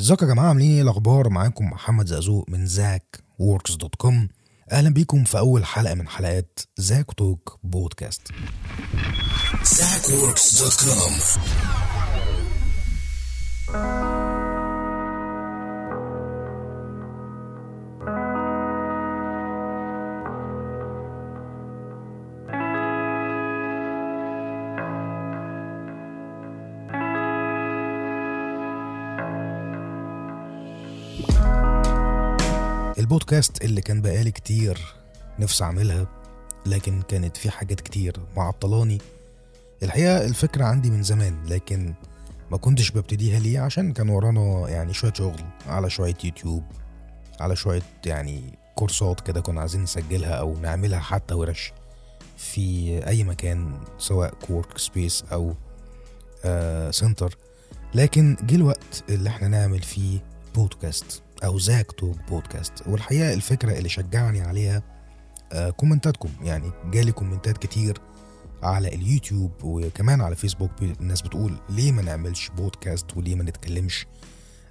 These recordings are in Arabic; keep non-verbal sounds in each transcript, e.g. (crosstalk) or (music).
ازيكم يا جماعة؟ عاملين إيه؟ الأخبار؟ معاكم محمد زقزوق من ZachWorks dot com. أهلا بيكم في أول حلقة من حلقات Zach Talk Podcast. ZachWorks.com. البودكاست اللي كان بقالي كتير نفسي أعملها لكن كانت في حاجات كتير معطلاني. الحقيقة الفكرة عندي من زمان لكن ما كنتش ببتديها ليه؟ عشان كان ورانا يعني شوية شغل على شوية يوتيوب على شوية يعني كورسات كده كنا عايزين نسجلها أو نعملها حتى ورش في أي مكان سواء coworking space أو آه center لكن جه الوقت اللي إحنا نعمل فيه بودكاست أو Zach Talk Podcast والحقيقة الفكرة اللي شجعني عليها آه كومنتاتكم. يعني جالي كومنتات كتير على اليوتيوب وكمان على فيسبوك. الناس بتقول ليه ما نعملش بودكاست وليه ما نتكلمش؟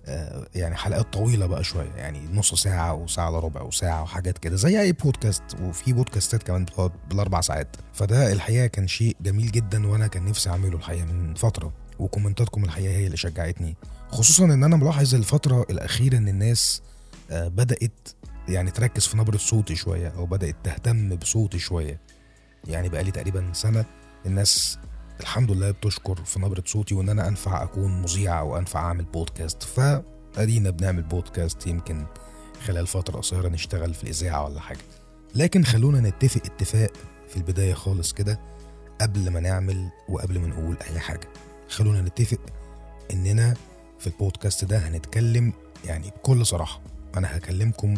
آه يعني حلقات طويلة بقى شوية. يعني نص ساعة وساعة إلا ربع وساعة وحاجات كده. زي أي بودكاست وفي بودكاستات كمان بتقعد بالأربع ساعات. فده الحقيقة كان شيء جميل جدا وأنا كان نفسي أعمله الحقيقة من فترة. وكومنتاتكم الحقيقة هي اللي شجعتني. خصوصا إن أنا ملاحظ الفترة الأخيرة إن الناس آه بدأت يعني تركز في نبرة صوتي شوية أو بدأت تهتم بصوتي شوية. يعني بقالي تقريبا سنة الناس الحمد لله بتشكر في نبرة صوتي وإن أنا أنفع أكون مذيع أو أنفع أعمل بودكاست فأدينا بنعمل بودكاست يمكن خلال فترة قصيرة نشتغل في الإذاعة ولا حاجة. لكن خلونا نتفق اتفاق في البداية خالص كده قبل ما نعمل وقبل ما نقول أي حاجة. خلونا نتفق إننا في البودكاست ده هنتكلم يعني بكل صراحة. أنا هكلمكم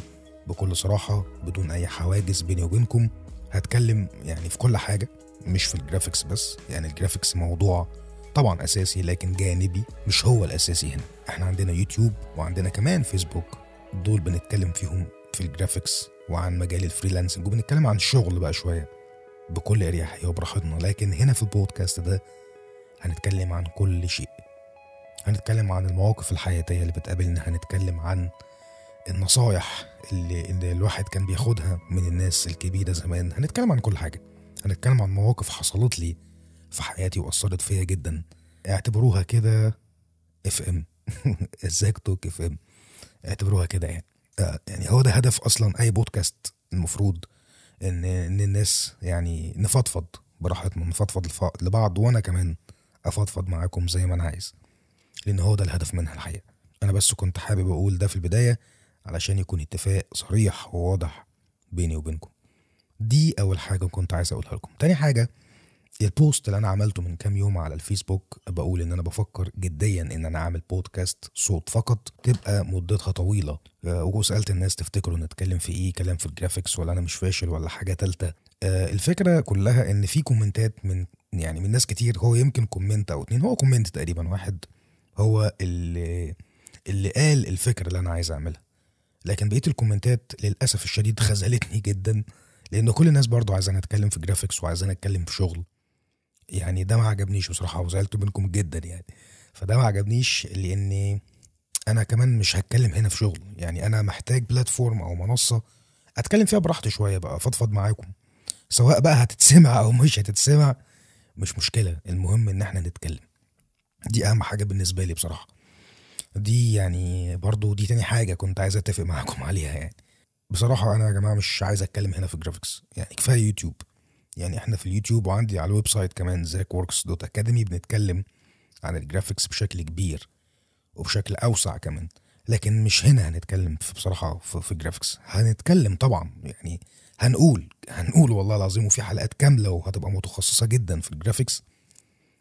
بكل صراحة بدون أي حواجز بيني وبينكم. هتكلم يعني في كل حاجة مش في ال graphics بس. يعني ال graphics موضوع طبعا أساسي لكن جانبي مش هو الأساسي هنا. إحنا عندنا يوتيوب وعندنا كمان فيسبوك. دول بنتكلم فيهم في ال graphics وعن مجال ال freelancing وبنتكلم عن الشغل بقى شوية بكل أريحية وبراحتنا. لكن هنا في البودكاست ده هنتكلم عن كل شيء. هنتكلم عن المواقف الحياتية اللي بتقابلنا هنتكلم عن النصايح اللي, اللي الواحد كان بياخدها من الناس الكبيرة زمان. هنتكلم عن كل حاجة. هنتكلم عن مواقف حصلت لي في حياتي وأثرت فيا جدا. اعتبروها كده FM زاك توك FM اعتبروها كده يعني. آه، يعني هو ده هدف أصلا أي بودكاست المفروض إن إن الناس يعني نفضفض براحتنا نفضفض لبعض وأنا كمان أفضفض معاكم زي ما أنا عايز. لأن هو ده الهدف منها الحقيقة. أنا بس كنت حابب أقول ده في البداية علشان يكون اتفاق صريح وواضح بيني وبينكم. دي أول حاجة كنت عايز أقولها لكم. تاني حاجة ال post اللي أنا عملته من كام يوم على الفيسبوك بقول إن أنا بفكر جديا إن أنا أعمل بودكاست صوت فقط تبقى مدتها طويلة. آه، وسألت الناس تفتكروا نتكلم في إيه كلام في ال graphics ولا أنا مش فاشل ولا حاجة تالتة. آه، الفكرة كلها إن في كومنتات من يعني من ناس كتير هو يمكن comment أو اتنين هو comment تقريبا واحد. هو اللي اللي قال الفكرة اللي أنا عايز أعملها. لكن بقية الكومنتات للأسف الشديد خذلتني جدا لأن كل الناس برضو عايزه أتكلم في graphics وعايزه أتكلم في شغل. يعني ده ما عجبنيش بصراحة وزعلت منكم جدا يعني. فده ما عجبنيش لأن أنا كمان مش هتكلم هنا في شغل. يعني أنا محتاج platform أو منصة أتكلم فيها براحتي شوية بقى أفضفض معاكم. سواء بقى هتتسمع أو مش هتتسمع مش مشكلة. المهم إن إحنا نتكلم. دي أهم حاجة بالنسبة لي بصراحة. دي يعني برضو دي تاني حاجة كنت عايز أتفق معاكم عليها يعني. بصراحة أنا يا جماعة مش عايز أتكلم هنا في ال graphics يعني كفاية يوتيوب. يعني إحنا في اليوتيوب وعندي على ال website كمان زاك وركس dot academy بنتكلم عن ال graphics بشكل كبير وبشكل أوسع كمان. لكن مش هنا هنتكلم في بصراحة في, في ال graphics هنتكلم طبعا يعني هنقول هنقول والله العظيم وفي حلقات كاملة وهتبقى متخصصة جدا في ال graphics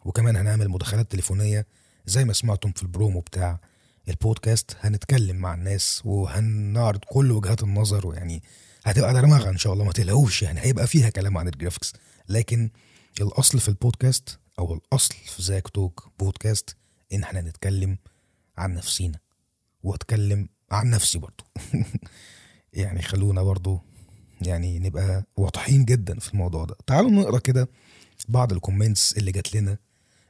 وكمان هنعمل مداخلات تليفونية زي ما سمعتم في البرومو بتاع البودكاست. هنتكلم مع الناس وهنعرض كل وجهات النظر ويعني هتبقى درمغه إن شاء الله ما تقلقوش يعني هيبقى فيها كلام عن ال graphics. لكن الأصل في البودكاست أو الأصل في زاك توك بودكاست إن إحنا نتكلم عن نفسينا وأتكلم عن نفسي برضو. (laughs) يعني خلونا برضو يعني نبقى واضحين جدا في الموضوع ده. تعالوا نقرأ كده بعض ال comments اللي جات لنا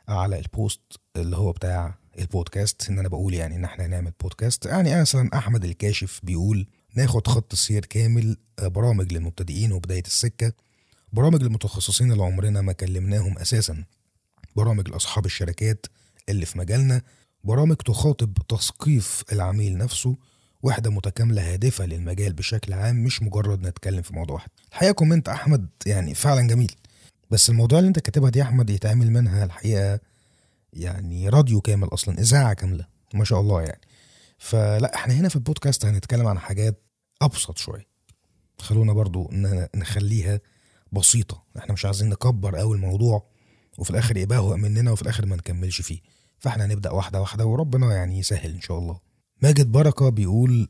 على ال post اللي هو بتاع البودكاست إن أنا بقول يعني إن إحنا هنعمل بودكاست. يعني مثلا أحمد الكاشف بيقول ناخد خط سير كامل آه، برامج للمبتدئين وبداية السكة. برامج للمتخصصين اللي عمرنا ما كلمناهم أساسا. برامج لأصحاب الشركات اللي في مجالنا. برامج تخاطب تثقيف العميل نفسه. وحده متكاملة هادفة للمجال بشكل عام مش مجرد نتكلم في موضوع واحد. الحقيقة comment أحمد يعني فعلا جميل. بس الموضوع اللي انت كاتبها دي يا أحمد يتعمل منها الحقيقة يعني راديو كامل أصلا إذاعة كاملة ما شاء الله يعني. فلا إحنا هنا في البودكاست هنتكلم عن حاجات أبسط شوية. خلونا برضو نخليها بسيطة. إحنا مش عايزين نكبر قوي الموضوع وفي الآخر يبقى مننا وفي الآخر ما نكملش فيه. فإحنا هنبدأ واحدة واحدة وربنا يعني يسهل إن شاء الله. ماجد بركة بيقول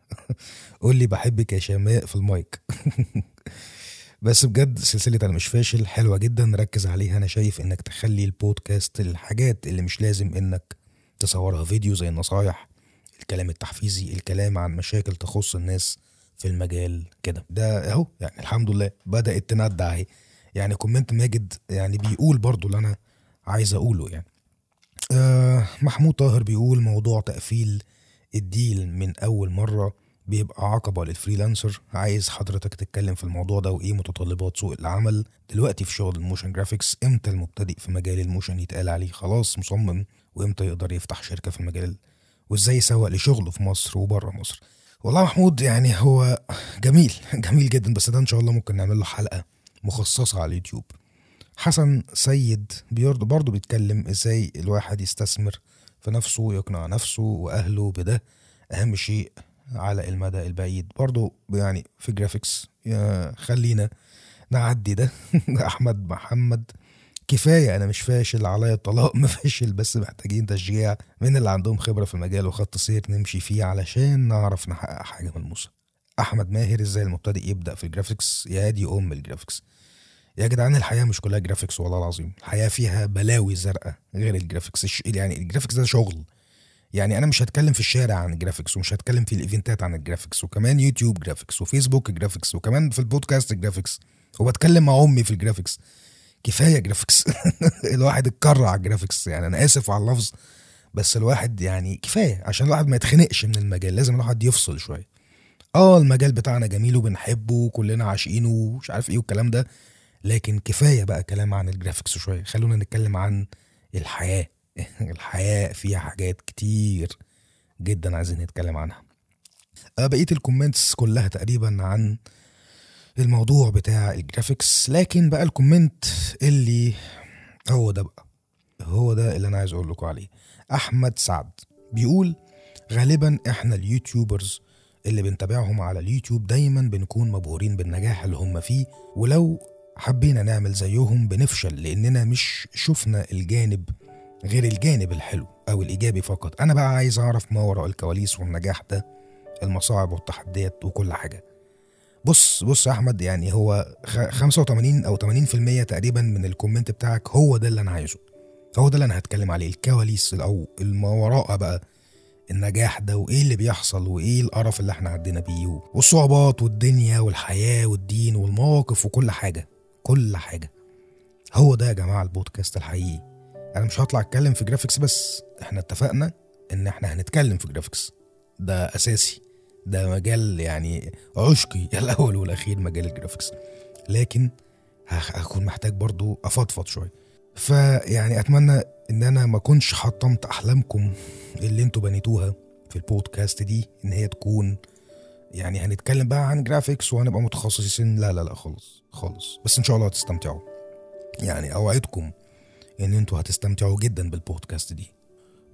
(laughs) قول لي بحبك يا شماء في المايك. (laughs) بس بجد سلسلة أنا مش فاشل حلوة جدا. ركز عليها. أنا شايف إنك تخلي البودكاست الحاجات اللي مش لازم إنك تصورها فيديو زي النصايح الكلام التحفيزي الكلام عن مشاكل تخص الناس في المجال كده. ده أهو يعني الحمد لله بدأت تندع أهي. يعني comment ماجد يعني بيقول برضو اللي أنا عايز أقوله يعني. آه محمود طاهر بيقول موضوع تقفيل ال deal من أول مرة. بيبقى عقبة لل freelancer عايز حضرتك تتكلم في الموضوع ده وإيه متطلبات سوق العمل. دلوقتي في شغل ال motion graphics إمتى المبتدئ في مجال ال motion يتقال عليه؟ خلاص مصمم. وإمتى يقدر يفتح شركة في المجال؟ وإزاي يسوق لشغله في مصر وبره مصر؟ والله محمود يعني هو جميل (laughs) جميل جدا. بس ده إن شاء الله ممكن نعمل له حلقة مخصصة على اليوتيوب. حسن سيد برضه بيتكلم إزاي الواحد يستثمر في نفسه ويقنع نفسه وأهله بده. أهم شيء على المدى البعيد. برضه يعني في graphics خلينا نعدي ده. (laughs) أحمد محمد كفاية أنا مش فاشل عليا الطلاق (laughs) مفاشل بس محتاجين تشجيع من اللي عندهم خبرة في المجال وخط سير نمشي فيه علشان نعرف نحقق حاجة ملموسه أحمد ماهر إزاي المبتدئ يبدأ في ال graphics يا دي أم ال graphics يا جدعان الحياة مش كلها graphics والله العظيم. الحياة فيها بلاوي زرقاء غير ال graphics يعني ال graphics ده شغل. يعني أنا مش هتكلم في الشارع عن ال graphics ومش هتكلم في الايفنتات عن ال graphics وكمان يوتيوب graphics وفيسبوك graphics وكمان في البودكاست graphics وبتكلم مع أمي في ال graphics كفاية graphics (laughs) الواحد اتكرع على ال graphics يعني أنا آسف على اللفظ بس الواحد يعني كفاية عشان الواحد ما يتخنقش من المجال لازم الواحد يفصل شوية. آه المجال بتاعنا جميل وبنحبه وكلنا عاشقينه ومش عارف إيه والكلام ده لكن كفاية بقى كلام عن ال graphics شوية. خلونا نتكلم عن الحياة. (laughs) الحياة فيها حاجات كتير جدا عايزين نتكلم عنها. آه، بقية ال comments كلها تقريبا عن الموضوع بتاع ال graphics لكن بقى ال comment اللي هو ده بقى هو ده اللي أنا عايز أقول لكم عليه. أحمد سعد بيقول غالبا إحنا ال YouTubers اللي بنتابعهم على اليوتيوب دايما بنكون مبهورين بالنجاح اللي هم فيه ولو حبينا نعمل زيهم بنفشل لأننا مش شفنا الجانب غير الجانب الحلو أو الإيجابي فقط. أنا بقى عايز أعرف ما وراء الكواليس والنجاح ده المصاعب والتحديات وكل حاجة. بص بص يا أحمد يعني هو خ- 85 أو 80% تقريبا من الكومنت بتاعك هو ده اللي أنا عايزه. هو ده اللي أنا هتكلم عليه الكواليس أو ما وراء بقى النجاح ده وإيه اللي بيحصل وإيه القرف اللي إحنا عدينا بيه والصعوبات والدنيا والحياة والدين والمواقف وكل حاجة كل حاجة. هو ده يا جماعة البودكاست الحقيقي. أنا مش هطلع أتكلم في graphics بس. إحنا اتفقنا إن إحنا هنتكلم في graphics ده أساسي. ده مجال يعني عشقي (laughs) الأول والأخير مجال ال graphics لكن هكون محتاج برضو أفضفض شوية. فيعني أتمنى إن أنا ما أكونش حطمت أحلامكم اللي أنتوا بنيتوها في البودكاست دي إن هي تكون يعني هنتكلم بقى عن graphics وهنبقى متخصصين. لا لا لا خالص خالص. بس إن شاء الله هتستمتعوا. يعني أوعدكم إن أنتوا هتستمتعوا جدا بالبودكاست دي.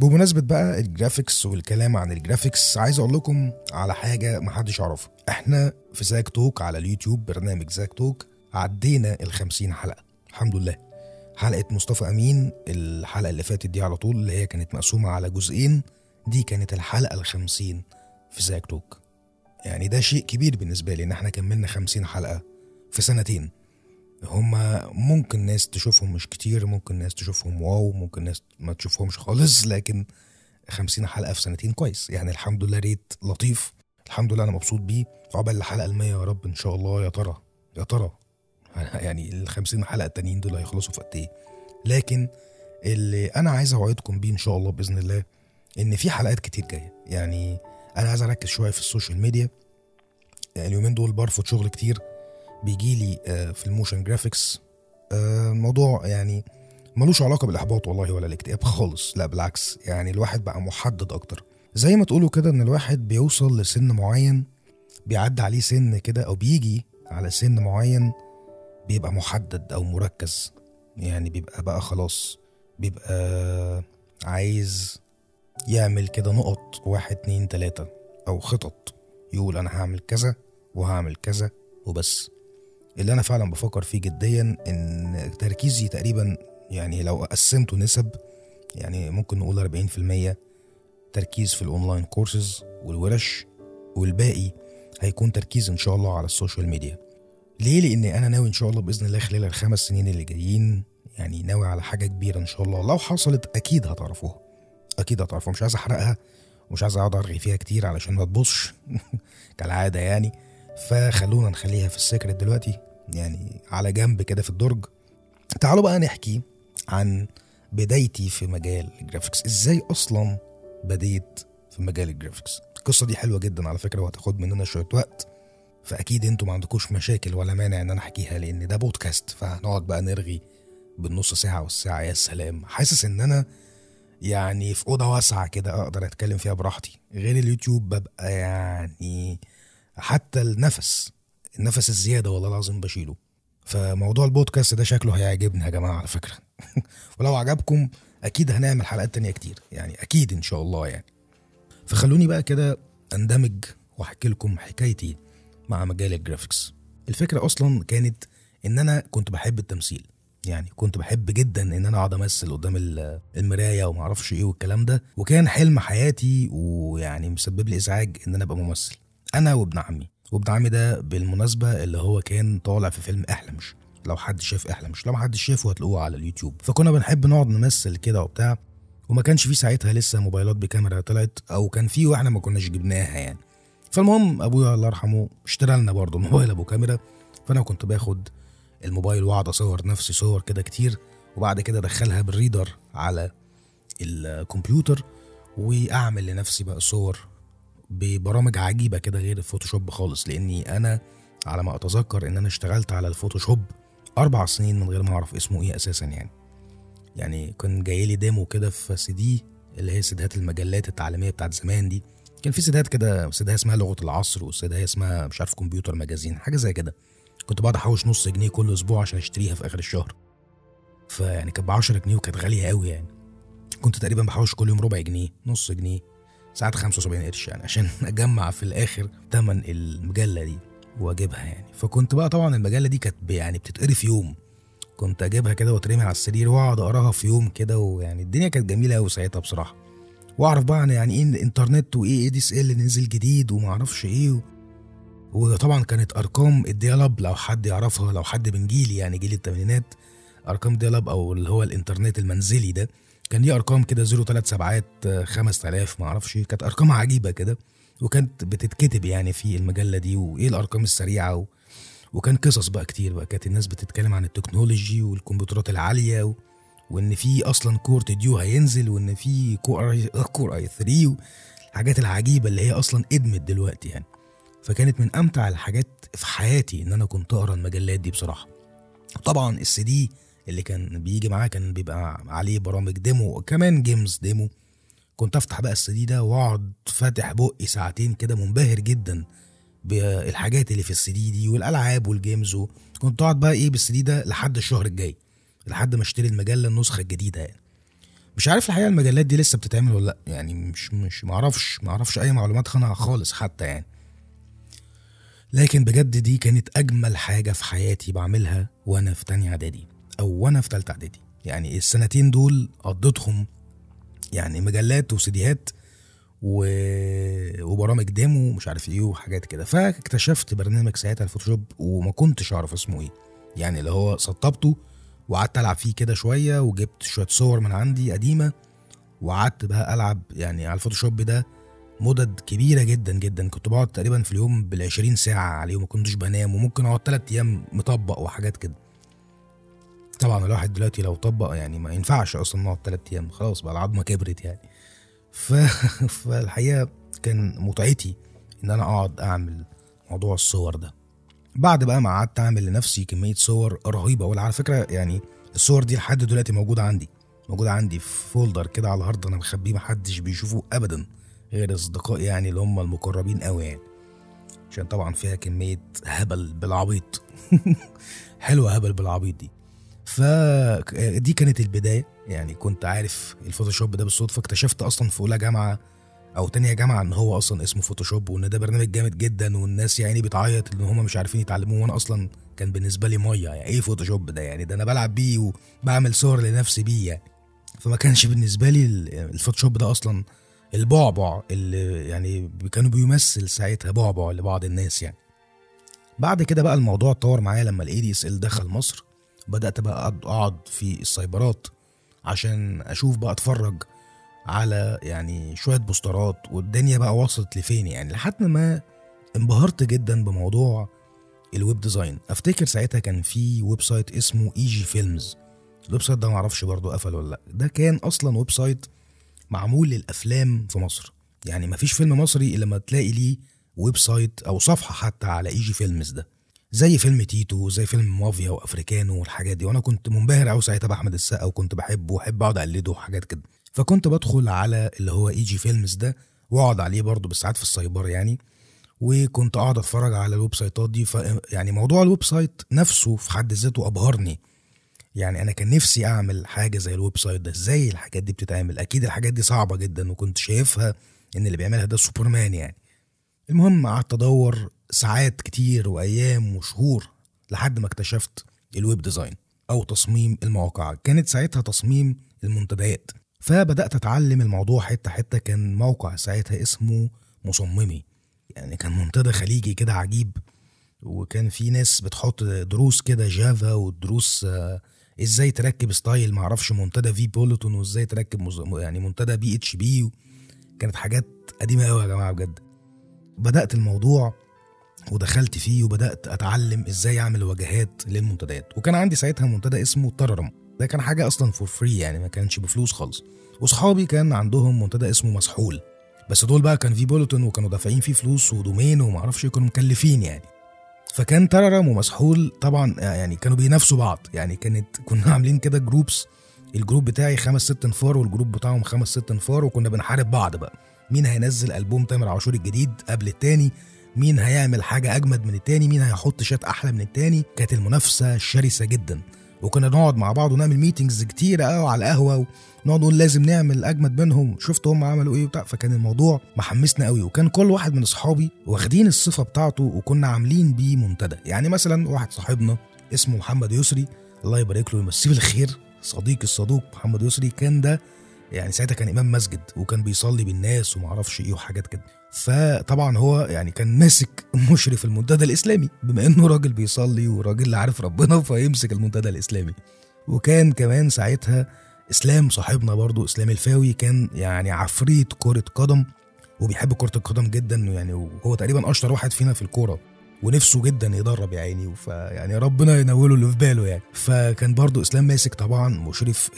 بمناسبة بقى ال graphics والكلام عن ال graphics عايز أقول لكم على حاجة محدش يعرفها. إحنا في زاك توك على اليوتيوب برنامج زاك توك عدينا الخمسين حلقة. الحمد لله. حلقة مصطفى أمين الحلقة اللي فاتت دي على طول اللي هي كانت مقسومة على جزئين دي كانت الحلقة الخمسين في زاك توك. يعني ده شيء كبير بالنسبة لي إن إحنا كملنا خمسين حلقة في سنتين. هما ممكن ناس تشوفهم مش كتير ممكن ناس تشوفهم واو ممكن ناس ما تشوفهمش خالص لكن خمسين حلقة في سنتين كويس. يعني الحمد لله ريت لطيف. الحمد لله أنا مبسوط بيه. عقبال الحلقة المية يا رب إن شاء الله. يا ترى يا ترى. (laughs) يعني الخمسين حلقة التانيين دول هيخلصوا في قد إيه. لكن اللي أنا عايز أوعدكم بيه إن شاء الله بإذن الله إن في حلقات كتير جاية. يعني أنا عايز أركز شوية في ال social media. اليومين دول برفض شغل كتير. بيجي لي في ال motion graphics الموضوع يعني ملوش علاقة بالإحباط والله ولا الاكتئاب خالص لا بالعكس يعني الواحد بقى محدد أكتر. زي ما تقولوا كده إن الواحد بيوصل لسن معين بيعدي عليه سن كده أو بيجي على سن معين بيبقى محدد أو مركز يعني بيبقى بقى خلاص بيبقى عايز يعمل كده نقط واحد اتنين تلاتة أو خطط يقول أنا هعمل كذا وهعمل كذا وبس. اللي أنا فعلا بفكر فيه جديا إن تركيزي تقريبا يعني لو قسمته نسب يعني ممكن نقول 40% تركيز في ال online courses والورش والباقي هيكون تركيز إن شاء الله على ال social media. ليه؟ لأن أنا ناوي إن شاء الله بإذن الله خلال الخمس سنين اللي جايين يعني ناوي على حاجة كبيرة إن شاء الله. لو حصلت أكيد هتعرفوها. أكيد هتعرفوها. مش عايز أحرقها ومش عايز أقعد أرغي فيها كتير علشان ما تبصش (laughs) كالعادة يعني. فخلونا نخليها في ال secret دلوقتي يعني على جنب كده في الدرج. تعالوا بقى نحكي عن بدايتي في مجال ال graphics. إزاي أصلا بديت في مجال ال graphics؟ القصة دي حلوة جدا على فكرة وهتاخد مننا شوية وقت. فأكيد أنتوا ما عندكوش مشاكل ولا مانع إن أنا أحكيها لأن ده بودكاست فهنقعد بقى نرغي بالنص ساعة والساعة يا سلام. حاسس إن أنا يعني في أوضة واسعة كده أقدر أتكلم فيها براحتي. غير اليوتيوب ببقى يعني حتى النفس النفس الزيادة والله العظيم بشيله. فموضوع البودكاست ده شكله هيعجبني يا جماعة على فكرة. (laughs) ولو عجبكم أكيد هنعمل حلقات تانية كتير يعني أكيد إن شاء الله يعني. فخلوني بقى كده أندمج وأحكي لكم حكايتي مع مجال الجرافيكس. الفكرة أصلا كانت إن أنا كنت بحب التمثيل. يعني كنت بحب جدا إن أنا أقعد أمثل قدام المراية وما أعرفش إيه والكلام ده. وكان حلم حياتي ويعني مسبب لي إزعاج إن أنا أبقى ممثل. أنا وابن عمي وابن عمي ده بالمناسبة اللي هو كان طالع في فيلم احلمش لو حد شاف احلمش لو حد شافه هتلاقوه على اليوتيوب. فكنا بنحب نقعد نمثل كده وبتاع وما كانش في ساعتها لسه موبايلات بكاميرا طلعت أو كان في وإحنا ما كناش جبناها يعني. فالمهم أبويا الله يرحمه اشترى لنا برضه (laughs) موبايل أبو كاميرا. فأنا كنت باخد الموبايل وأقعد أصور نفسي صور كده كتير وبعد كده أدخلها بال reader على الكمبيوتر وأعمل لنفسي بقى صور ببرامج عجيبة كده غير ال Photoshop خالص لأني أنا على ما أتذكر إن أنا اشتغلت على ال Photoshop أربع سنين من غير ما أعرف اسمه إيه أساسا يعني. يعني كان جاي لي demo كده في سي دي اللي هي سيدات المجلات التعليمية بتاعت زمان دي. كان في سيدات كده سيدها اسمها لغة العصر وسيدها اسمها مش عارف Computer Magazine حاجة زي كده. كنت بقعد أحوش نص جنيه كل أسبوع عشان أشتريها في آخر الشهر. فيعني كانت ب 10 جنيه وكانت غالية قوي يعني. كنت تقريبا بحوش كل يوم ربع جنيه نص جنيه. ساعات 75 قرش يعني عشان (laughs) أجمع في الآخر تمن المجلة دي وأجيبها يعني. فكنت بقى طبعا المجلة دي كانت يعني بتتقري في يوم. كنت أجيبها كده وأترمي على السرير وأقعد أقراها في يوم كده ويعني الدنيا كانت جميلة قوي ساعتها بصراحة. وأعرف بقى يعني إيه الانترنت وإيه ADSL نزل جديد وما أعرفش إيه و... وطبعا كانت أرقام ال dial-up لو حد يعرفها لو حد من جيلي يعني جيل الثمانينات أرقام dial-up أو اللي هو الإنترنت المنزلي ده كان ليه أرقام كده 0 3 سبعات 5000 ما أعرفش كانت أرقام عجيبة كده وكانت بتتكتب يعني في المجلة دي وإيه الأرقام السريعة و... وكان قصص بقى كتير بقى كانت الناس بتتكلم عن ال technology والكمبيوترات العالية و... وإن في أصلا Core Duo هينزل وإن في Core i3 الحاجات العجيبة اللي هي أصلا قدمت دلوقتي يعني. فكانت من أمتع الحاجات في حياتي إن أنا كنت أقرأ المجلات دي بصراحة. طبعا السي دي اللي كان بيجي معاه كان بيبقى عليه برامج demo وكمان games demo كنت أفتح بقى السي دي ده وأقعد فاتح بقي ساعتين كده منبهر جدا بالحاجات اللي في السي دي والألعاب وال games كنت أقعد بقى إيه بالسي دي ده لحد الشهر الجاي لحد ما أشتري المجلة النسخة الجديدة يعني. مش عارف الحقيقة المجلات دي لسه بتتعمل ولا لأ؟ يعني مش مش معرفش معرفش أي معلومات عنها خالص حتى يعني. لكن بجد دي كانت أجمل حاجة في حياتي بعملها وأنا في تانية إعدادي. أو وأنا في تالتة اعدادي. يعني السنتين دول قضيتهم يعني مجلات وسيديهات و... وبرامج demo ومش عارف إيه وحاجات كده. فاكتشفت برنامج ساعتها ال Photoshop وما كنتش اعرف اسمه إيه. يعني اللي هو سطبته وقعدت ألعب فيه كده شوية وجبت شوية صور من عندي قديمة وقعدت بقى ألعب يعني على ال Photoshop ده مدد كبيرة جدا جدا. كنت بقعد تقريبا في اليوم بال20 ساعة عليه وما كنتش بنام وممكن أقعد 3 أيام مطبق وحاجات كده. طبعا الواحد دلوقتي لو طبق يعني ما ينفعش أصلا نقعد تلات أيام خلاص بقى العظمة كبرت يعني. ف... (laughs) فالحقيقة كان متعتي إن أنا أقعد أعمل موضوع الصور ده. بعد بقى ما قعدت أعمل لنفسي كمية صور رهيبة وعلى فكرة يعني الصور دي لحد دلوقتي موجودة عندي موجودة عندي في folder كده على ال hard أنا مخبيه محدش بيشوفه ابدا غير اصدقائي يعني اللي هم المقربين قوي يعني. عشان طبعا فيها كمية هبل بالعبيط. (laughs) حلوة هبل بالعبيط دي. فدي كانت البداية. يعني كنت عارف ال Photoshop ده بالصدفة اكتشفت أصلا في أولى جامعة أو تانية جامعة إن هو أصلا اسمه Photoshop وإن ده برنامج جامد جدا والناس يعني بتعيط إن هم مش عارفين يتعلموه وأنا أصلا كان بالنسبة لي مية. يعني إيه Photoshop ده؟ يعني ده أنا بلعب بيه وبعمل صور لنفسي بيه يعني. فما كانش بالنسبة لي ال Photoshop ده أصلا البعبع اللي يعني كانوا بيمثل ساعتها بعبع لبعض الناس يعني. بعد كده بقى الموضوع اتطور معايا لما ال ADSL دخل مصر. بدأت بقى اقعد في السايبرات عشان أشوف بقى أتفرج على يعني شوية بوسترات والدنيا بقى وصلت لفين يعني لحد ما انبهرت جدا بموضوع ال web design. أفتكر ساعتها كان في website اسمه EG Films. ال website ده معرفش برضه قفل ولا لأ. ده كان أصلا website معمول للأفلام في مصر. يعني مفيش فيلم مصري إلا لما تلاقي ليه website أو صفحة حتى على EG Films ده. زي فيلم تيتو زي فيلم مافيا وأفريكانو والحاجات دي. وأنا كنت منبهر قوي ساعتها بأحمد السقا وكنت بحبه وأحب أقعد أقلده وحاجات كده. فكنت بدخل على اللي هو EG Films ده وأقعد عليه برضه بالساعات في السايبر يعني. وكنت أقعد أتفرج على ال website ات دي. ف يعني موضوع ال website نفسه في حد ذاته أبهرني. يعني أنا كان نفسي أعمل حاجة زي ال website ده. إزاي الحاجات دي بتتعمل؟ أكيد الحاجات دي صعبة جدا وكنت شايفها إن اللي بيعملها ده سوبرمان يعني. المهم قعدت أدور ساعات كتير وأيام وشهور لحد ما اكتشفت ال web design أو تصميم المواقع. كانت ساعتها تصميم المنتديات. فبدأت أتعلم الموضوع حتة حتة. كان موقع ساعتها اسمه مصممي. يعني كان منتدى خليجي كده عجيب. وكان في ناس بتحط دروس كده Java ودروس آه إزاي تركب style معرفش منتدى vBulletin وإزاي تركب مز... يعني منتدى PHP. كانت حاجات قديمة قوي يا جماعة بجد. بدأت الموضوع ودخلت فيه وبدأت أتعلم إزاي أعمل واجهات للمنتديات. وكان عندي ساعتها منتدى اسمه تررم ده كان حاجة أصلا for free يعني ما كانش بفلوس خالص. واصحابي كان عندهم منتدى اسمه مسحول. بس دول بقى كان vBulletin وكانوا دافعين فيه فلوس و domain ومعرفش كانوا مكلفين يعني. فكان تررم ومسحول طبعا يعني كانوا بينافسوا بعض. يعني كانت كنا عاملين كده groups ال group بتاعي خمس ست انفار وال group بتاعهم خمس ست انفار وكنا بنحارب بعض بقى. مين هينزل ألبوم تامر عاشور الجديد قبل التاني؟ مين هيعمل حاجة أجمد من التاني مين هيحط شات أحلى من التاني. كانت المنافسة شرسة جدا. وكنا نقعد مع بعض ونعمل ميتنجز كتير قوي على القهوة ونقعد نقول لازم نعمل أجمد منهم. شفت هم عملوا إيه وبتاع. فكان الموضوع محمسنا قوي وكان كل واحد من أصحابي واخدين الصفة بتاعته وكنا عاملين بيه منتدى. يعني مثلا واحد صاحبنا اسمه محمد يسري الله يبارك له ويمسيه بالخير. صديقي الصدوق محمد يسري كان ده يعني ساعتها كان إمام مسجد وكان بيصلي بالناس ومعرفش إيه وحاجات كده. فطبعا هو يعني كان ماسك مشرف المنتدى الإسلامي بما إنه راجل بيصلي وراجل عارف ربنا فيمسك المنتدى الإسلامي. وكان كمان ساعتها إسلام صاحبنا برضو إسلام الفاوي كان يعني عفريت كرة قدم وبيحب كرة القدم جدا يعني وهو تقريبا أشطر واحد فينا في الكورة ونفسه جدا يدرب يا عيني فيعني ربنا ينوله اللي في باله يعني. فكان برضو إسلام ماسك طبعا مشرف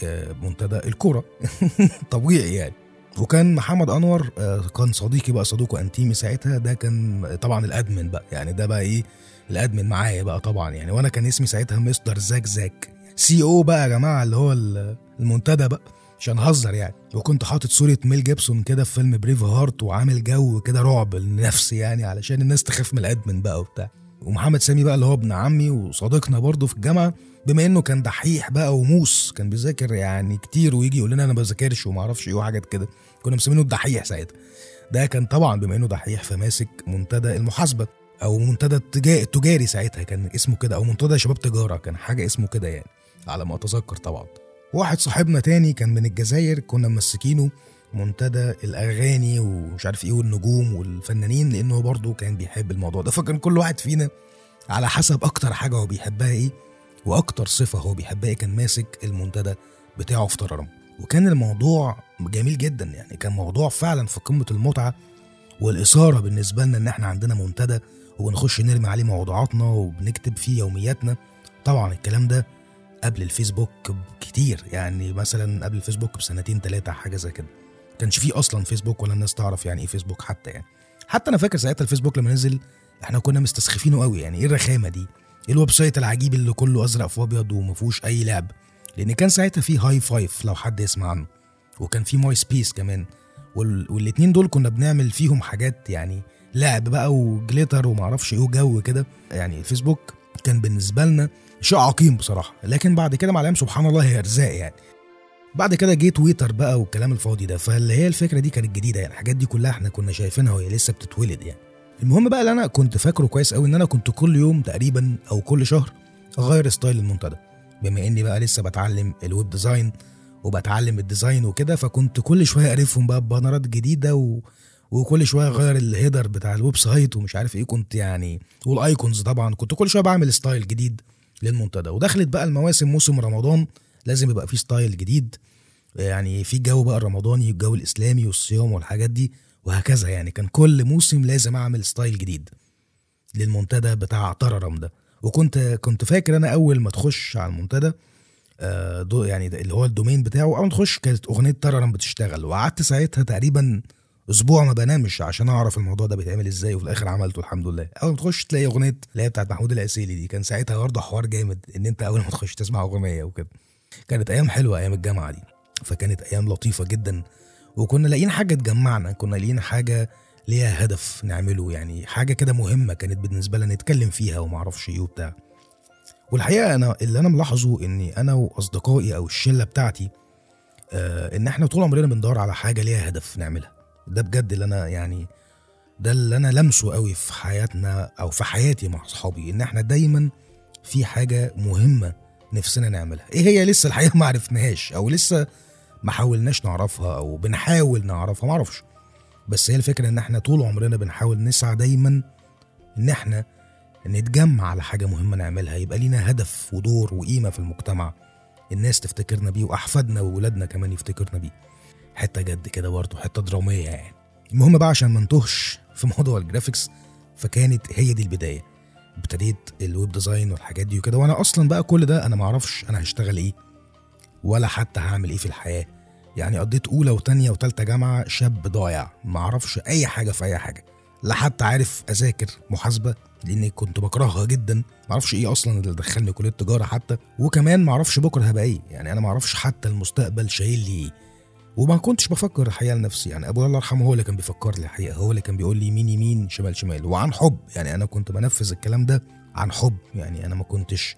منتدى الكورة. (laughs) طبيعي يعني. وكان محمد أنور كان صديقي بقى صديقه انتيمي ساعتها. ده كان طبعا ال admin بقى يعني ده بقى إيه ال admin معايا بقى طبعا يعني. وأنا كان اسمي ساعتها Mr. Zak Zak. CEO بقى يا جماعة اللي هو المنتدى بقى مش هنهزر يعني. وكنت حاطط صورة ميل جيبسون كده في فيلم Braveheart وعامل جو كده رعب لنفسي يعني علشان الناس تخاف من ال admin بقى وبتاع. ومحمد سامي بقى اللي هو ابن عمي وصديقنا برضه في الجامعة. بما إنه كان دحيح بقى وموس كان بيذاكر يعني كتير ويجي يقول لنا أنا ما بذاكرش وما أعرفش إيه وحاجات كده. كنا مسمينه الدحيح ساعتها. ده كان طبعا بما إنه دحيح فماسك منتدى المحاسبة أو منتدى التجاري ساعتها كان اسمه كده أو منتدى شباب تجارة كان حاجة اسمه كده يعني على ما أتذكر طبعا. واحد صاحبنا تاني كان من الجزائر كنا ممسكينه منتدى الأغاني ومش عارف إيه والنجوم والفنانين لأنه برضه كان بيحب الموضوع ده. فكان كل واحد فينا على حسب أكتر حاجة هو بيحبها إيه وأكتر صفة هو بيحبها إيه كان ماسك المنتدى بتاعه في تررم وكان الموضوع جميل جدا يعني كان موضوع فعلا في قمة المتعة والإثارة بالنسبة لنا إن إحنا عندنا منتدى وبنخش نرمي عليه موضوعاتنا وبنكتب فيه يومياتنا. طبعا الكلام ده قبل الفيسبوك كتير يعني مثلا قبل الفيسبوك بسنتين ثلاثة حاجة زي كده. كانش فيه أصلا فيسبوك ولا الناس تعرف يعني إيه فيسبوك حتى يعني. حتى أنا فاكر ساعتها الفيسبوك لما نزل إحنا كنا مستسخفينه قوي يعني. إيه الرخامة دي؟ إيه ال website العجيب اللي كله أزرق في أبيض وما فيهوش أي لعب؟ لأن كان ساعتها في هاي فايف لو حد يسمع عنه وكان في Myspace كمان وال... والاتنين دول كنا بنعمل فيهم حاجات يعني لعب بقى و glitter ومعرفش إيه وجو كده. يعني الفيسبوك كان بالنسبة لنا شيء عقيم بصراحة لكن بعد كده مع الأيام سبحان الله هي أرزاق يعني. بعد كده جه تويتر بقى والكلام الفاضي ده فاللي هي الفكرة دي كانت جديدة يعني الحاجات دي كلها إحنا كنا شايفينها وهي لسه بتتولد يعني. المهم بقى اللي أنا كنت فاكره كويس قوي إن أنا كنت كل يوم تقريبا أو كل شهر أغير style المنتدى. بما اني بقى لسه بتعلم ال web design وبتعلم ال design وكده فكنت كل شوية اعرفهم بقى ب banner ات جديدة و... وكل شوية أغير ال header بتاع ال website ومش عارف إيه. كنت يعني وال icons طبعا كنت كل شوية بعمل style جديد للمنتدى. ودخلت بقى المواسم موسم رمضان لازم يبقى فيه style جديد. يعني في جو بقى الرمضاني الجو الإسلامي والصيام والحاجات دي وهكذا يعني. كان كل موسم لازم أعمل style جديد للمنتدى بتاع طررم ده. وكنت كنت فاكر أنا أول ما تخش على المنتدى آه، دو يعني اللي هو ال domain بتاعه أول ما تخش كانت أغنية طررم بتشتغل. وقعدت ساعتها تقريبا أسبوع ما بنامش عشان أعرف الموضوع ده بيتعمل إزاي وفي الآخر عملته الحمد لله. أول ما تخش تلاقي أغنية اللي هي بتاعت محمود العسيلي دي كان ساعتها برضه حوار جامد إن أنت أول ما تخش تسمع أغنية وكده. كانت أيام حلوة أيام الجامعة دي. فكانت أيام لطيفة جدا. وكنا لاقيين حاجة تجمعنا كنا لاقيين حاجة ليها هدف نعمله يعني. حاجة كده مهمة كانت بالنسبة لنا نتكلم فيها وما أعرفش إيه وبتاع. والحقيقة أنا اللي أنا ملاحظه إني أنا وأصدقائي أو الشلة بتاعتي آه إن إحنا طول عمرنا بندور على حاجة ليها هدف نعملها. ده بجد اللي أنا يعني ده اللي أنا لمسه قوي في حياتنا أو في حياتي مع أصحابي إن إحنا دايما في حاجة مهمة نفسنا نعملها. إيه هي لسه الحقيقة ما عرفناهاش أو لسه ما حاولناش نعرفها أو بنحاول نعرفها؟ ما أعرفش. بس هي الفكرة إن إحنا طول عمرنا بنحاول نسعى دايما إن إحنا نتجمع على حاجة مهمة نعملها يبقى لينا هدف ودور وقيمة في المجتمع الناس تفتكرنا بيه وأحفادنا وولادنا كمان يفتكرنا بيه. حتة جد كده برضه حتة درامية يعني. المهم بقى عشان ما نتوهش في موضوع الجرافيكس فكانت هي دي البداية. ابتديت ال web design والحاجات دي وكده وأنا أصلا بقى كل ده أنا ما أعرفش أنا هشتغل إيه ولا حتى هعمل إيه في الحياة. يعني قضيت أولى وتانية وتالتة جامعة شاب ضايع ما أعرفش أي حاجة في أي حاجة لا حتى عارف أذاكر محاسبة لأني كنت بكرهها جدا ما أعرفش إيه أصلا اللي دخلني كلية تجارة حتى وكمان ما أعرفش بكرة هبقى إيه يعني أنا ما أعرفش حتى المستقبل شايل لي إيه. وما كنتش بفكر الحقيقة لنفسي يعني ابويا الله يرحمه هو اللي كان بيفكر لي الحقيقة هو اللي كان بيقول لي يمين يمين شمال شمال وعن حب يعني أنا كنت بنفذ الكلام ده عن حب يعني أنا ما كنتش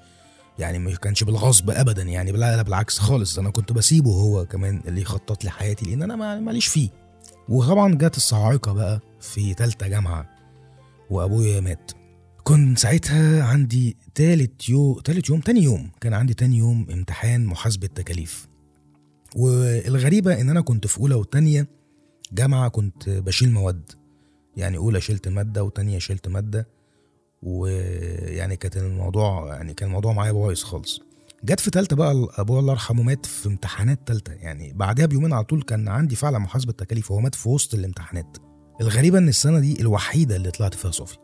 يعني ما كانش بالغصب ابدا يعني لا لا بالعكس خالص. أنا كنت بسيبه هو كمان اللي يخطط لي حياتي لأن أنا ما- ماليش فيه. وطبعا جت الصاعقه بقى في تالتة جامعة وأبويا مات. كنت ساعتها عندي تالت يوم تالت يوم تاني يوم كان عندي تاني يوم امتحان محاسبة تكاليف. والغريبة إن أنا كنت في أولى وتانية جامعة كنت بشيل مواد. يعني أولى شلت مادة وتانية شلت مادة. ويعني كانت الموضوع يعني كان الموضوع معايا بايظ خالص. جت في تالتة بقى ابويا الله يرحمه مات في امتحانات تالتة. يعني بعدها بيومين على طول كان عندي فعلا محاسبة تكاليف وهو مات في وسط الامتحانات. الغريبة إن السنة دي الوحيدة اللي طلعت فيها صافي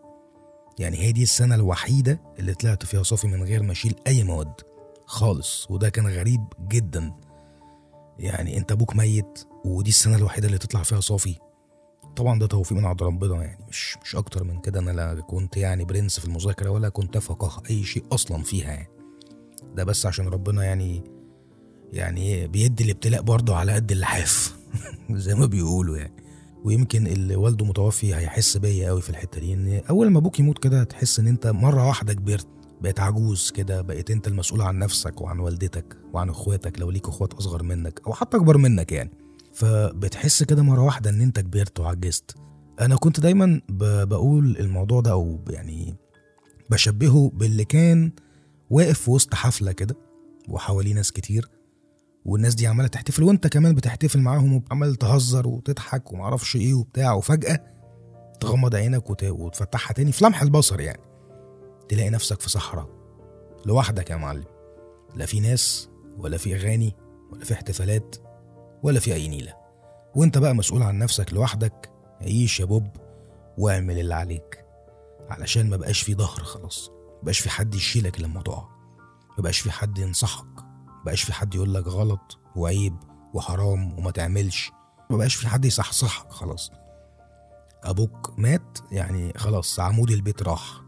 يعني هي دي السنة الوحيدة اللي طلعت فيها صافي من غير ما أشيل أي مواد خالص وده كان غريب جدا. يعني أنت أبوك ميت ودي السنة الوحيدة اللي تطلع فيها صافي طبعا ده توفيق من عند ربنا يعني مش مش أكتر من كده. أنا لا كنت يعني برنس في المذاكرة ولا كنت أفقه أي شيء أصلا فيها يعني. ده بس عشان ربنا يعني يعني إيه بيدي الابتلاء برضه على قد اللحاف (laughs) زي ما بيقولوا يعني. ويمكن اللي والده متوفي هيحس بيا قوي في الحتة دي إن أول ما أبوك يموت كده تحس إن أنت مرة واحدة كبرت بقيت عجوز كده بقيت أنت المسؤول عن نفسك وعن والدتك وعن إخواتك لو ليك إخوات أصغر منك أو حتى أكبر منك يعني. فبتحس كده مرة واحدة إن أنت كبرت وعجزت. أنا كنت دايما بقول الموضوع ده أو يعني بشبهه باللي كان واقف في وسط حفلة كده وحواليه ناس كتير والناس دي عمالة تحتفل وأنت كمان بتحتفل معاهم وعمال تهزر وتضحك ومعرفش إيه وبتاع وفجأة تغمض عينك وت... وتفتحها تاني في لمح البصر يعني. تلاقي نفسك في صحراء لوحدك يا معلم. لا في ناس ولا في أغاني ولا في احتفالات ولا في أي نيلة. وأنت بقى مسؤول عن نفسك لوحدك. عيش يا بوب واعمل اللي عليك. علشان ما بقاش في ظهر خلاص. ما بقاش في حد يشيلك لما تقع. ما بقاش في حد ينصحك. بقاش في حد يقول لك غلط وعيب وحرام وما تعملش. ما بقاش في حد يصحصحك خلاص. أبوك مات يعني خلاص عمود البيت راح.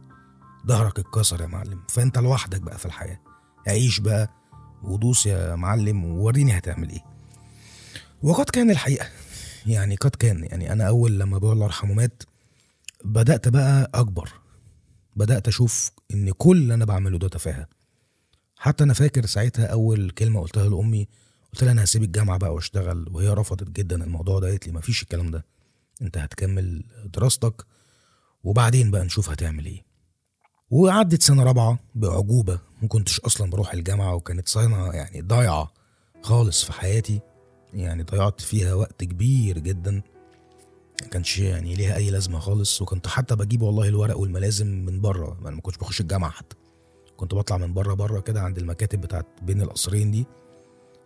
ظهرك اتكسر يا معلم. فأنت لوحدك بقى في الحياة. عيش بقى ودوس يا معلم ووريني هتعمل إيه. وقد كان الحقيقة. يعني قد كان يعني أنا أول لما ابويا الله يرحمه مات بدأت بقى أكبر. بدأت أشوف إن كل اللي أنا بعمله ده تفاهة. حتى أنا فاكر ساعتها أول كلمة قلتها لأمي قلت لها أنا هسيب الجامعة بقى وأشتغل وهي رفضت جدا الموضوع ده قالت لي مفيش الكلام ده. أنت هتكمل دراستك وبعدين بقى نشوف هتعمل إيه. وعدت سنة رابعة باعجوبه ما كنتش أصلا بروح الجامعة وكانت سنة يعني ضايعة خالص في حياتي. يعني ضيعت فيها وقت كبير جدا. ما كانش يعني ليها أي لازمة خالص وكنت حتى بجيب والله الورق والملازم من بره أنا ما كنتش بخش الجامعة حتى. كنت بطلع من بره بره كده عند المكاتب بتاعت بين القصرين دي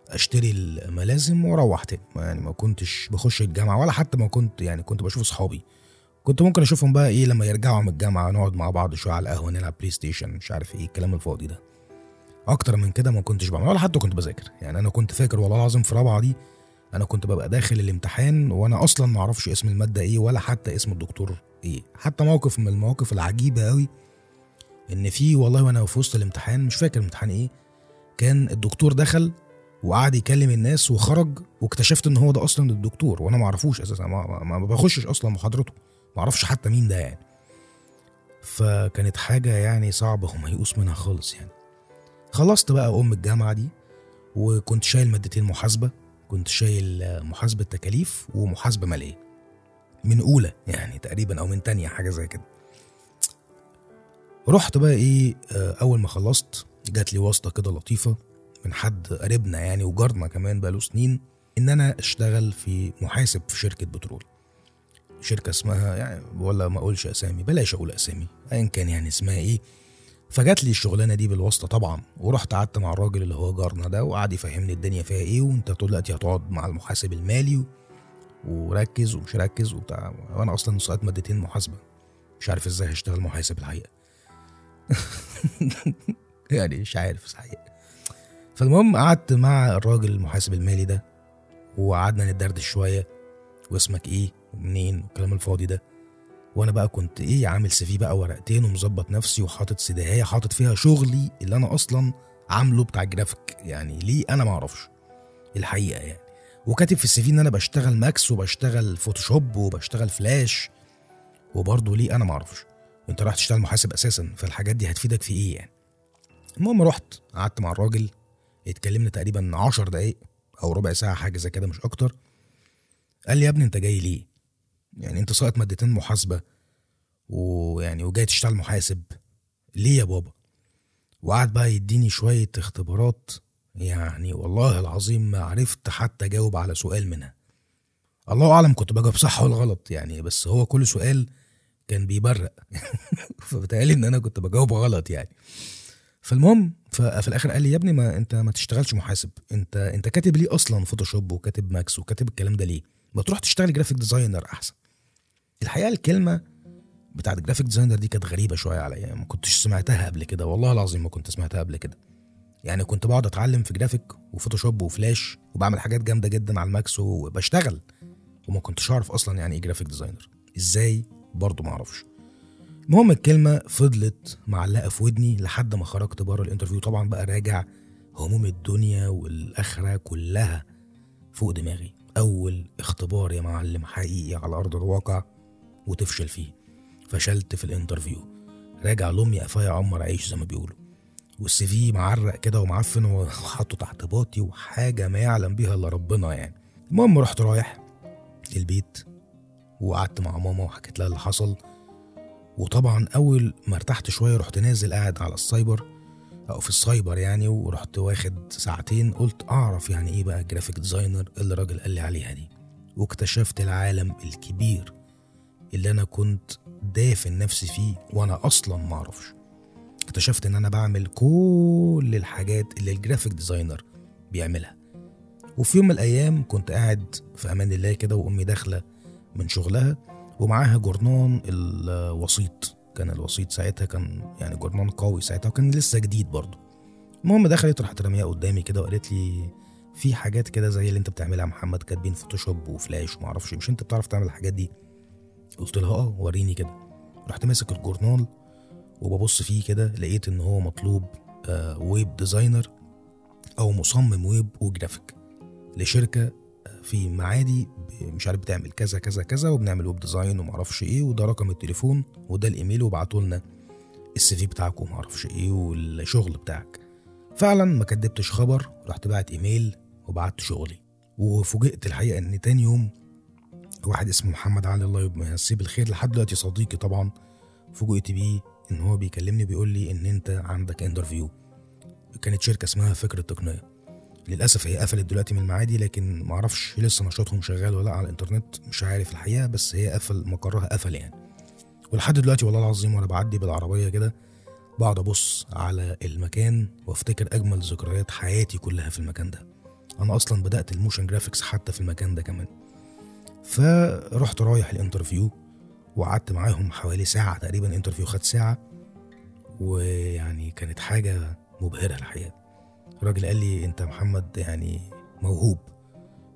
أشتري الملازم وأروح تاني. يعني ما كنتش بخش الجامعة ولا حتى ما كنت يعني كنت بشوف اصحابي كنت ممكن أشوفهم بقى إيه لما يرجعوا من الجامعة نقعد مع بعض شوية على القهوة نلعب PlayStation مش عارف إيه الكلام الفاضي ده. أكتر من كده ما كنتش بعمل ولا حتى كنت بذاكر. يعني أنا كنت فاكر والله العظيم في رابعة دي أنا كنت ببقى داخل الامتحان وأنا أصلا ما أعرفش اسم المادة إيه ولا حتى اسم الدكتور إيه. حتى موقف من المواقف العجيبة قوي إن في والله وأنا في وسط الامتحان مش فاكر الامتحان إيه كان الدكتور دخل وقعد يكلم الناس وخرج واكتشفت إن هو ده أصلا الدكتور وأنا ما أعرفوش أساسا ما, بخشش أصلا محاضرته ما أعرفش حتى مين ده يعني. فكانت حاجة يعني صعبة وميؤوس منها خالص يعني. خلصت بقى أم الجامعة دي وكنت شايل مادتين محاسبة كنت شايل محاسبه تكاليف ومحاسبه مالية. من أولى يعني تقريبا أو من تانية حاجة زي كده. رحت بقى إيه آه، أول ما خلصت جات لي واسطة كده لطيفة من حد قريبنا يعني وجارنا كمان بقاله سنين إن أنا أشتغل في محاسب في شركة بترول. شركة اسمها يعني ولا ما أقولش أسامي بلاش أقول أسامي ايا كان يعني اسمها إيه. فجات لي الشغلانة دي بالواسطة طبعا ورحت قعدت مع الراجل اللي هو جارنا ده وقعد يفهمني الدنيا فيها إيه وأنت دلوقتي هتقعد مع المحاسب المالي. وركز ومش ركز وبتاع وأنا أصلا سقطت مادتين محاسبة مش عارف إزاي هشتغل محاسب الحقيقة (laughs) يعني مش عارف صحيح فالمهم قعدت مع الراجل المحاسب المالي ده وقعدنا ندردش شوية واسمك إيه ومنين والكلام الفاضي ده وأنا بقى كنت إيه عامل CV بقى ورقتين ومظبط نفسي وحاطط سيديهاية حاطط فيها شغلي اللي أنا أصلا عامله بتاع جرافيك يعني ليه؟ أنا ما أعرفش. الحقيقة يعني. وكاتب في ال CV إن أنا بشتغل Max وبشتغل Photoshop وبشتغل فلاش. وبرضه ليه؟ أنا ما أعرفش. أنت رايح تشتغل محاسب أساسا فالحاجات دي هتفيدك في إيه يعني؟ المهم رحت قعدت مع الراجل اتكلمنا تقريبا عشر دقايق أو ربع ساعة حاجة زي كده مش أكتر. قال لي يا ابني أنت جاي ليه؟ يعني انت ساقط مادتين محاسبة ويعني وجاي تشتغل محاسب. ليه يا بابا؟ وقعد بقى يديني شوية اختبارات. يعني والله العظيم ما عرفت حتى أجاوب على سؤال منها. الله أعلم كنت بجاوب صح ولا غلط يعني بس هو كل سؤال كان بيبرق. (laughs) فبتهيألي إن أنا كنت بجاوب غلط يعني. فالمهم ففي الآخر قال لي يا ابني ما أنت ما تشتغلش محاسب. انت أنت كاتب ليه أصلا Photoshop وكاتب Max وكاتب الكلام ده ليه؟ ما تروح تشتغل graphic designer أحسن. الحقيقة الكلمة بتاعت graphic designer دي كانت غريبة شوية عليا ما كنتش سمعتها قبل كده والله العظيم ما كنت سمعتها قبل كده. يعني كنت بقعد أتعلم في جرافيك و Photoshop و Flash وبعمل حاجات جامدة جدا على ال Max وبشتغل وما كنتش أعرف أصلا يعني إيه graphic designer إزاي؟ برضه ما أعرفش. المهم الكلمة فضلت معلقة في ودني لحد ما خرجت بره ال interview طبعا بقى راجع هموم الدنيا والآخرة كلها فوق دماغي. أول اختبار يا معلم حقيقي على أرض الواقع. وتفشل فيه. فشلت في ال interview. راجع لأمي قفايا يقمر عيش زي ما بيقولوا. وال CV معرق كده ومعفن وحطه تحت باطي وحاجة ما يعلم بيها إلا ربنا يعني. المهم رحت رايح البيت وقعدت مع ماما وحكيت لها اللي حصل. وطبعا أول ما ارتحت شوية رحت نازل قاعد على السايبر. أو في السايبر يعني ورحت واخد ساعتين. قلت أعرف يعني إيه بقى graphic designer اللي الراجل قال لي عليها دي. واكتشفت العالم الكبير اللي أنا كنت دافن نفسي فيه وأنا أصلا ما أعرفش. اكتشفت إن أنا بعمل كل الحاجات اللي ال graphic designer بيعملها. وفي يوم من الأيام كنت قاعد في أمان الله كده وأمي داخلة من شغلها ومعاها جورنان الوسيط. كان الوسيط ساعتها كان يعني جورنان قوي ساعتها وكان لسه جديد برضه. المهم دخلت راحت رميها قدامي كده وقالت لي في حاجات كده زي اللي أنت بتعملها محمد كاتبين Photoshop و Flash وما أعرفش مش أنت بتعرف تعمل الحاجات دي؟ قلت لها آه وريني كده. رحت ماسك الجورنال وببص فيه كده لقيت إن هو مطلوب آه web designer أو مصمم web و graphic لشركة آه، في معادي مش عارف بتعمل كذا كذا كذا وبنعمل web design ومعرفش إيه وده رقم التليفون وده الإيميل وابعتوا لنا ال CV بتاعك ومعرفش إيه والشغل بتاعك. فعلا ما كدبتش خبر رحت بعت إيميل وبعت شغلي. وفوجئت الحقيقة إن تاني يوم واحد اسمه محمد علي الله يمسيه بالخير لحد دلوقتي صديقي طبعا فوجئت بيه إن هو بيكلمني بيقول لي إن أنت عندك انترفيو كانت شركة اسمها فكر التقنية. للأسف هي قفلت دلوقتي من المعادي لكن معرفش لسه نشاطهم شغال ولا لا على الإنترنت مش عارف الحقيقة بس هي قفل مقرها قفل يعني. ولحد دلوقتي والله العظيم وأنا بعدي بالعربية كده بقعد أبص على المكان وأفتكر أجمل ذكريات حياتي كلها في المكان ده. أنا أصلا بدأت ال motion graphics حتى في المكان ده كمان. فرحت رايح ال interview وقعدت معاهم حوالي ساعة تقريبا ال interview خد ساعة ويعني كانت حاجة مبهرة الحقيقة. الراجل قال لي أنت محمد يعني موهوب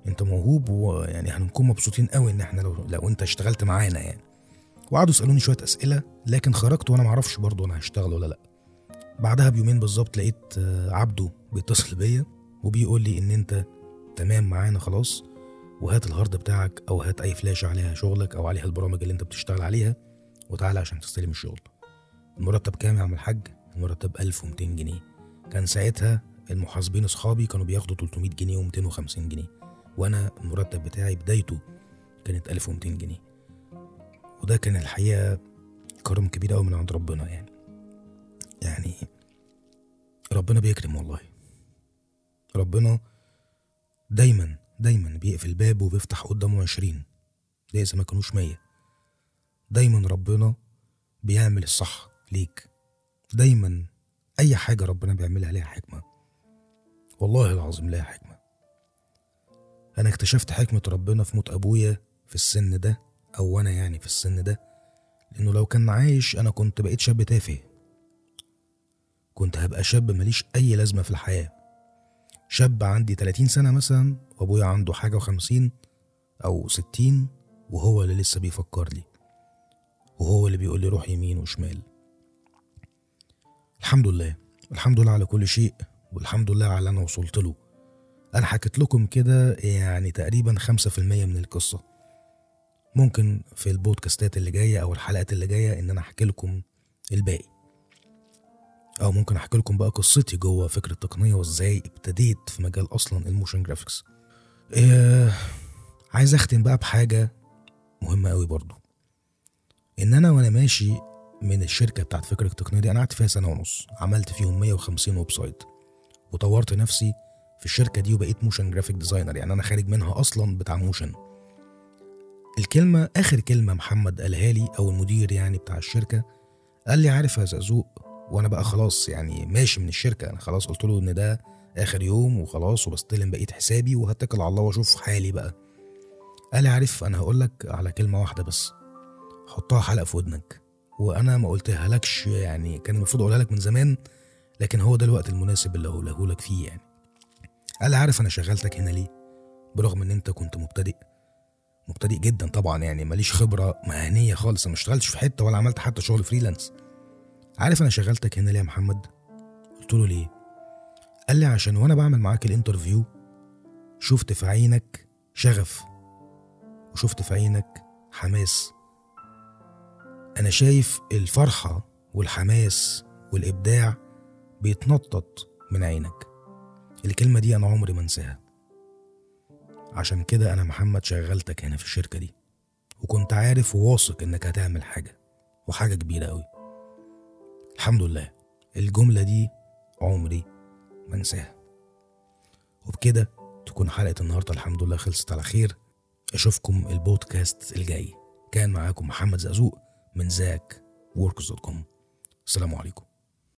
أنت موهوب ويعني هنكون مبسوطين قوي إن إحنا لو لو أنت اشتغلت معانا يعني. وقعدوا يسألوني شوية أسئلة لكن خرجت وأنا معرفش برضه أنا هشتغل ولا لأ. بعدها بيومين بالظبط لقيت عبده بيتصل بيا وبيقول لي إن أنت تمام معانا خلاص وهات الهارد بتاعك أو هات أي فلاشه عليها شغلك أو عليها البرامج اللي أنت بتشتغل عليها وتعالى عشان تستلم الشغل. المرتب كام يا عم الحاج؟ المرتب 1200 جنيه. كان ساعتها المحاسبين أصحابي كانوا بياخدوا 300 جنيه و250 جنيه وأنا المرتب بتاعي بدايته كانت 1200 جنيه. وده كان الحقيقة كرم كبير قوي من عند ربنا يعني. يعني ربنا بيكرم والله. ربنا دايما دايما بيقفل باب وبيفتح قدامه عشرين. ده إذا ما كانوش مية. دايما ربنا بيعمل الصح ليك. دايما أي حاجة ربنا بيعملها ليها حكمة. والله العظيم ليها حكمة. أنا اكتشفت حكمة ربنا في موت أبويا في السن ده أو أنا يعني في السن ده. لأنه لو كان عايش أنا كنت بقيت شاب تافه. كنت هبقى شاب ماليش أي لازمة في الحياة. شاب عندي 30 سنة مثلا وأبويا عنده حاجة وخمسين أو ستين وهو اللي لسه بيفكر لي. وهو اللي بيقول لي روح يمين وشمال. الحمد لله الحمد لله على كل شيء والحمد لله على اللي أنا وصلت له. أنا حكيت لكم كده يعني تقريبا خمسة في المية من القصة. ممكن في البودكاستات اللي جاية أو الحلقات اللي جاية إن أنا أحكي لكم الباقي. أو ممكن أحكي لكم بقى قصتي جوه فكرة التقنية وإزاي ابتديت في مجال أصلا ال motion graphics. إيه عايز أختم بقى بحاجة مهمة قوي برضو. إن أنا وأنا ماشي من الشركة بتاعت فكرة التقنية دي أنا قعدت فيها سنة ونص عملت فيهم 150 website وطورت نفسي في الشركة دي وبقيت motion graphic designer يعني أنا خارج منها أصلا بتاع motion. الكلمة آخر كلمة محمد قالها لي أو المدير يعني بتاع الشركة قال لي عارف يا زقزوق وأنا بقى خلاص يعني ماشي من الشركة. أنا خلاص قلت له إن ده آخر يوم وخلاص وبستلم بقية حسابي وهتكل على الله وأشوف حالي بقى. قال لي عارف أنا هقول لك على كلمة واحدة بس. حطها حلقة في ودنك. وأنا ما قلتها لكش يعني كان المفروض أقولها لك من زمان لكن هو ده الوقت المناسب اللي هقوله لك فيه يعني. قال لي عارف أنا شغلتك هنا ليه؟ برغم إن أنت كنت مبتدئ. مبتدئ جدا طبعا يعني ماليش خبرة مهنية خالص. أنا ما اشتغلتش في حتة ولا عملت حتى شغل freelance عارف أنا شغلتك هنا ليه يا محمد؟ قلت له ليه؟ قال لي عشان وأنا بعمل معاك ال interview شفت في عينك شغف وشفت في عينك حماس. أنا شايف الفرحة والحماس والإبداع بيتنطط من عينك. الكلمة دي أنا عمري ما أنساها. عشان كده أنا محمد شغلتك هنا في الشركة دي. وكنت عارف وواثق إنك هتعمل حاجة وحاجة كبيرة قوي الحمد لله. الجملة دي عمري ما انساها. وبكده تكون حلقة النهاردة الحمد لله خلصت على خير. أشوفكم البودكاست الجاي. كان معاكم محمد زقزوق من Zak Works dot com السلام عليكم.